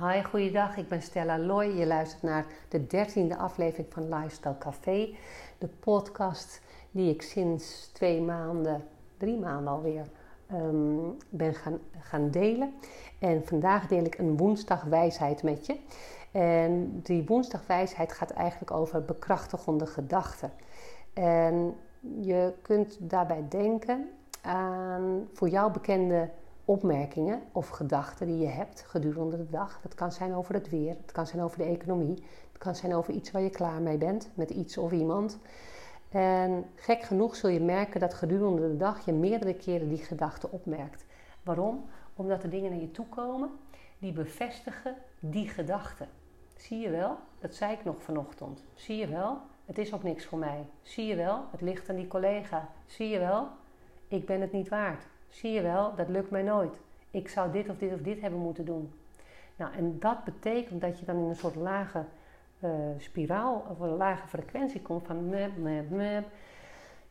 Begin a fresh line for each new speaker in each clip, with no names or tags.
Hi, goeiedag. Ik ben Stella Loy. Je luistert naar de dertiende aflevering van Lifestyle Café. De podcast die ik sinds twee maanden, drie maanden alweer, um, ben gaan, gaan delen. En vandaag deel ik een woensdagwijsheid met je. En die woensdagwijsheid gaat eigenlijk over bekrachtigende gedachten. En je kunt daarbij denken aan voor jou bekende opmerkingen of gedachten die je hebt gedurende de dag. Dat kan zijn over het weer, het kan zijn over de economie, het kan zijn over iets waar je klaar mee bent met iets of iemand. En gek genoeg zul je merken dat gedurende de dag je meerdere keren die gedachten opmerkt. Waarom? Omdat er dingen naar je toe komen die bevestigen die gedachten. Zie je wel? Dat zei ik nog vanochtend. Zie je wel? Het is ook niks voor mij. Zie je wel? Het ligt aan die collega. Zie je wel? Ik ben het niet waard. Zie je wel, dat lukt mij nooit. Ik zou dit of dit of dit hebben moeten doen. Nou, en dat betekent dat je dan in een soort lage uh, spiraal of een lage frequentie komt van mep, mep, mep.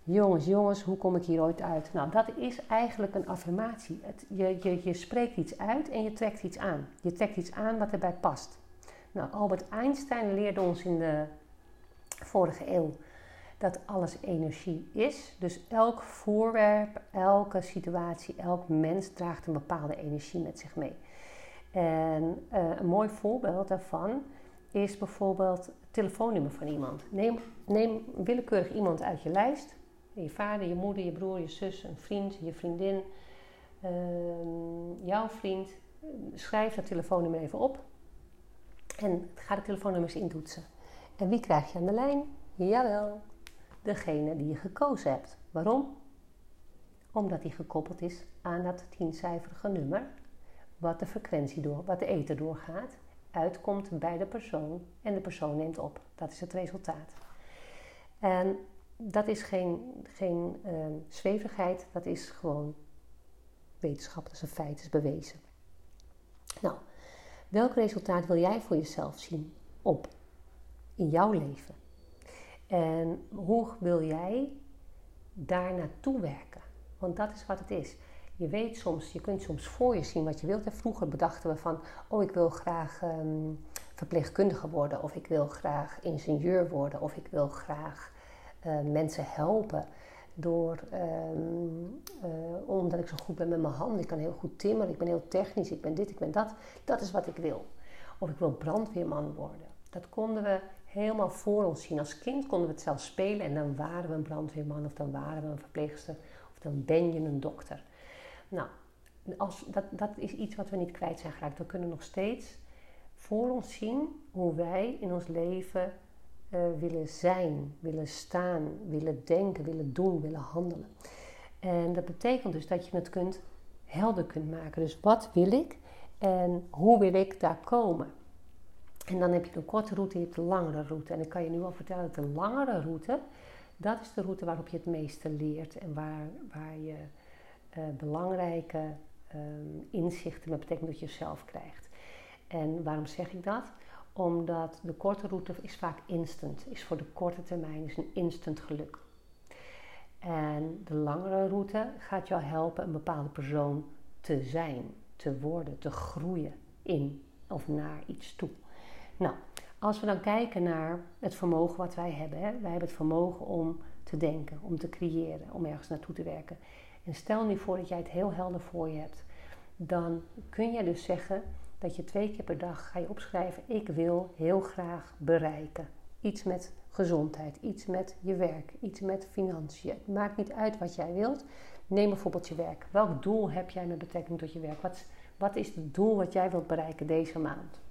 Jongens, jongens, hoe kom ik hier ooit uit? Nou, dat is eigenlijk een affirmatie. Het, je, je, je spreekt iets uit en je trekt iets aan. Je trekt iets aan wat erbij past. Nou, Albert Einstein leerde ons in de vorige eeuw dat alles energie is. Dus elk voorwerp, elke situatie, elk mens draagt een bepaalde energie met zich mee. En uh, een mooi voorbeeld daarvan is bijvoorbeeld het telefoonnummer van iemand. Neem, neem willekeurig iemand uit je lijst. Je vader, je moeder, je broer, je zus, een vriend, je vriendin, uh, jouw vriend. Schrijf dat telefoonnummer even op. En ga de telefoonnummers intoetsen. En wie krijg je aan de lijn? Jawel, degene die je gekozen hebt. Waarom? Omdat die gekoppeld is aan dat tiencijferige nummer, wat de frequentie door, wat de ether doorgaat, uitkomt bij de persoon en de persoon neemt op. Dat is het resultaat. En dat is geen, geen uh, zwevigheid, dat is gewoon wetenschap, dat is bewezen. Nou, welk resultaat wil jij voor jezelf zien op in jouw leven? En hoe wil jij daar naartoe werken? Want dat is wat het is. Je weet soms, je kunt soms voor je zien wat je wilt. En vroeger bedachten we van, oh ik wil graag um, verpleegkundige worden. Of ik wil graag ingenieur worden. Of ik wil graag uh, mensen helpen. Door, um, uh, omdat ik zo goed ben met mijn handen. Ik kan heel goed timmeren. Ik ben heel technisch. Ik ben dit, ik ben dat. Dat is wat ik wil. Of ik wil brandweerman worden. Dat konden we helemaal voor ons zien. Als kind konden we het zelf spelen en dan waren we een brandweerman of dan waren we een verpleegster of dan ben je een dokter. Nou, als, dat, dat is iets wat we niet kwijt zijn geraakt. We kunnen nog steeds voor ons zien hoe wij in ons leven uh, willen zijn, willen staan, willen denken, willen doen, willen handelen. En dat betekent dus dat je het kunt helder kunt maken. Dus wat wil ik en hoe wil ik daar komen? En dan heb je een korte route, je hebt een langere route. En ik kan je nu al vertellen dat de langere route, dat is de route waarop je het meeste leert en waar, waar je uh, belangrijke um, inzichten met betrekking tot jezelf krijgt. En waarom zeg ik dat? Omdat de korte route is vaak instant, is voor de korte termijn is een instant geluk. En de langere route gaat jou helpen een bepaalde persoon te zijn, te worden, te groeien in of naar iets toe. Nou, als we dan kijken naar het vermogen wat wij hebben. Hè? Wij hebben het vermogen om te denken, om te creëren, om ergens naartoe te werken. En stel nu voor dat jij het heel helder voor je hebt. Dan kun je dus zeggen dat je twee keer per dag ga je opschrijven: Ik wil heel graag bereiken. Iets met gezondheid, iets met je werk, iets met financiën. Maakt niet uit wat jij wilt. Neem bijvoorbeeld je werk. Welk doel heb jij met betrekking tot je werk? Wat, wat is het doel wat jij wilt bereiken deze maand?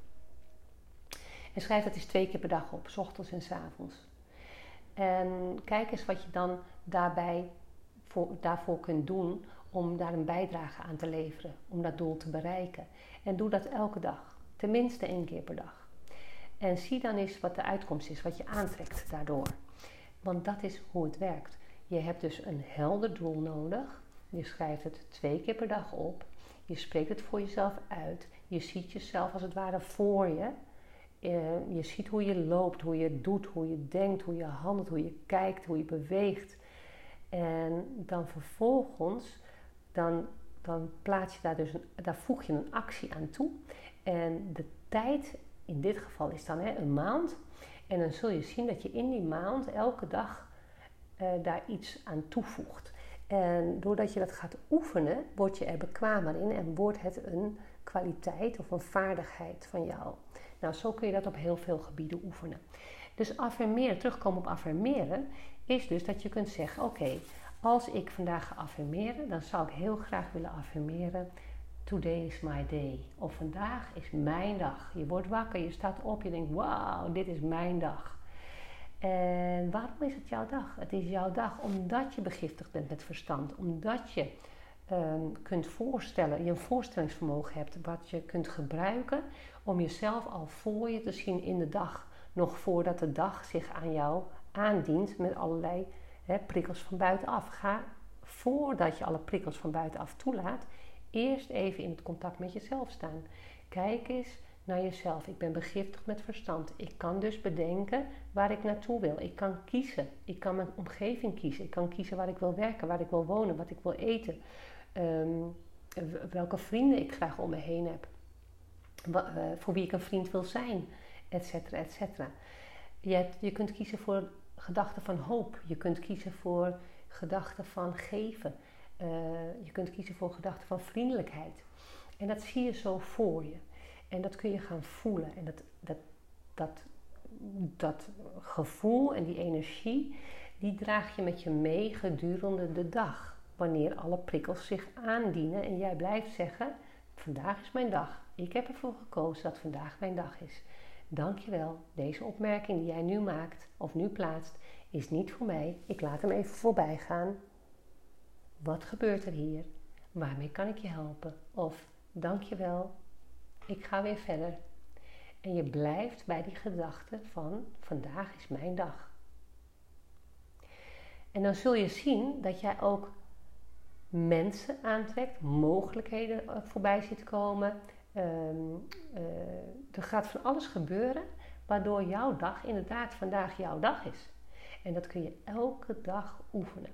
En schrijf dat eens twee keer per dag op, s ochtends en s avonds. En kijk eens wat je dan daarbij voor, daarvoor kunt doen om daar een bijdrage aan te leveren, om dat doel te bereiken. En doe dat elke dag, tenminste één keer per dag. En zie dan eens wat de uitkomst is, wat je aantrekt daardoor. Want dat is hoe het werkt. Je hebt dus een helder doel nodig. Je schrijft het twee keer per dag op. Je spreekt het voor jezelf uit. Je ziet jezelf als het ware voor je. Eh, je ziet hoe je loopt, hoe je doet, hoe je denkt, hoe je handelt, hoe je kijkt, hoe je beweegt. En dan vervolgens, dan, dan plaats je daar dus een, daar voeg je een actie aan toe. En de tijd in dit geval is dan hè, een maand. En dan zul je zien dat je in die maand elke dag uh, daar iets aan toevoegt. En doordat je dat gaat oefenen, word je er bekwamer in en wordt het een kwaliteit of een vaardigheid van jou. Nou, zo kun je dat op heel veel gebieden oefenen. Dus affirmeren, terugkomen op affirmeren, is dus dat je kunt zeggen: Oké, als ik vandaag ga affirmeren, dan zou ik heel graag willen affirmeren. Today is my day. Of vandaag is mijn dag. Je wordt wakker, je staat op, je denkt: Wauw, dit is mijn dag. En waarom is het jouw dag? Het is jouw dag omdat je begiftigd bent met verstand. Omdat je um, kunt voorstellen, je een voorstellingsvermogen hebt wat je kunt gebruiken om jezelf al voor je te zien in de dag. Nog voordat de dag zich aan jou aandient met allerlei prikkels van buitenaf. Ga voordat je alle prikkels van buitenaf toelaat, eerst even in het contact met jezelf staan. Kijk eens naar jezelf. Ik ben begiftigd met verstand. Ik kan dus bedenken waar ik naartoe wil. Ik kan kiezen. Ik kan mijn omgeving kiezen. Ik kan kiezen waar ik wil werken, waar ik wil wonen, wat ik wil eten. Ehm, welke vrienden ik graag om me heen heb. Eh, voor wie ik een vriend wil zijn, et cetera, et cetera. Je, je kunt kiezen voor gedachten van hoop. Je kunt kiezen voor gedachten van geven. Uh, je kunt kiezen voor gedachten van vriendelijkheid. En dat zie je zo voor je. En dat kun je gaan voelen. En dat, dat, dat, dat gevoel en die energie, die draag je met je mee gedurende de dag. Wanneer alle prikkels zich aandienen en jij blijft zeggen: Vandaag is mijn dag. Ik heb ervoor gekozen dat vandaag mijn dag is. Dankjewel. Deze opmerking die jij nu maakt of nu plaatst, is niet voor mij. Ik laat hem even voorbij gaan. Wat gebeurt er hier? Waarmee kan ik je helpen? Of dankjewel, ik ga weer verder. En je blijft bij die gedachte van vandaag is mijn dag. En dan zul je zien dat jij ook mensen aantrekt, mogelijkheden eh, voorbij ziet komen. Ehm, eh, er gaat van alles gebeuren waardoor jouw dag inderdaad vandaag jouw dag is. En dat kun je elke dag oefenen.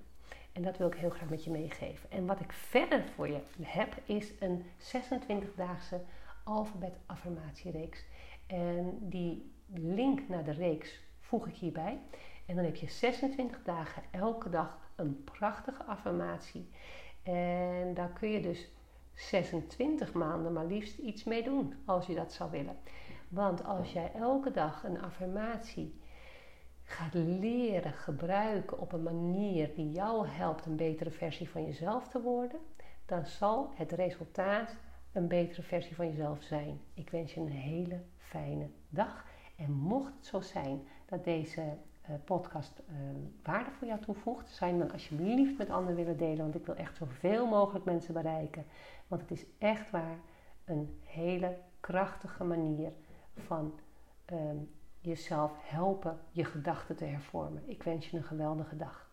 En dat wil ik heel graag met je meegeven. En wat ik verder voor je heb, is een 26-daagse alfabet affirmatiereeks. En die link naar de reeks voeg ik hierbij. En dan heb je 26 dagen elke dag een prachtige affirmatie. En daar kun je dus 26 maanden maar liefst iets mee doen als je dat zou willen. Want als jij elke dag een affirmatie gaat leren gebruiken op een manier die jou helpt een betere versie van jezelf te worden, dan zal het resultaat een betere versie van jezelf zijn. Ik wens je een hele fijne dag. En mocht het zo zijn dat deze podcast uh, waarde voor jou toevoegt, zou je dan alsjeblieft met anderen willen delen. Want ik wil echt zoveel mogelijk mensen bereiken. Want het is echt waar een hele krachtige manier van um, jezelf helpen je gedachten te hervormen. Ik wens je een geweldige dag.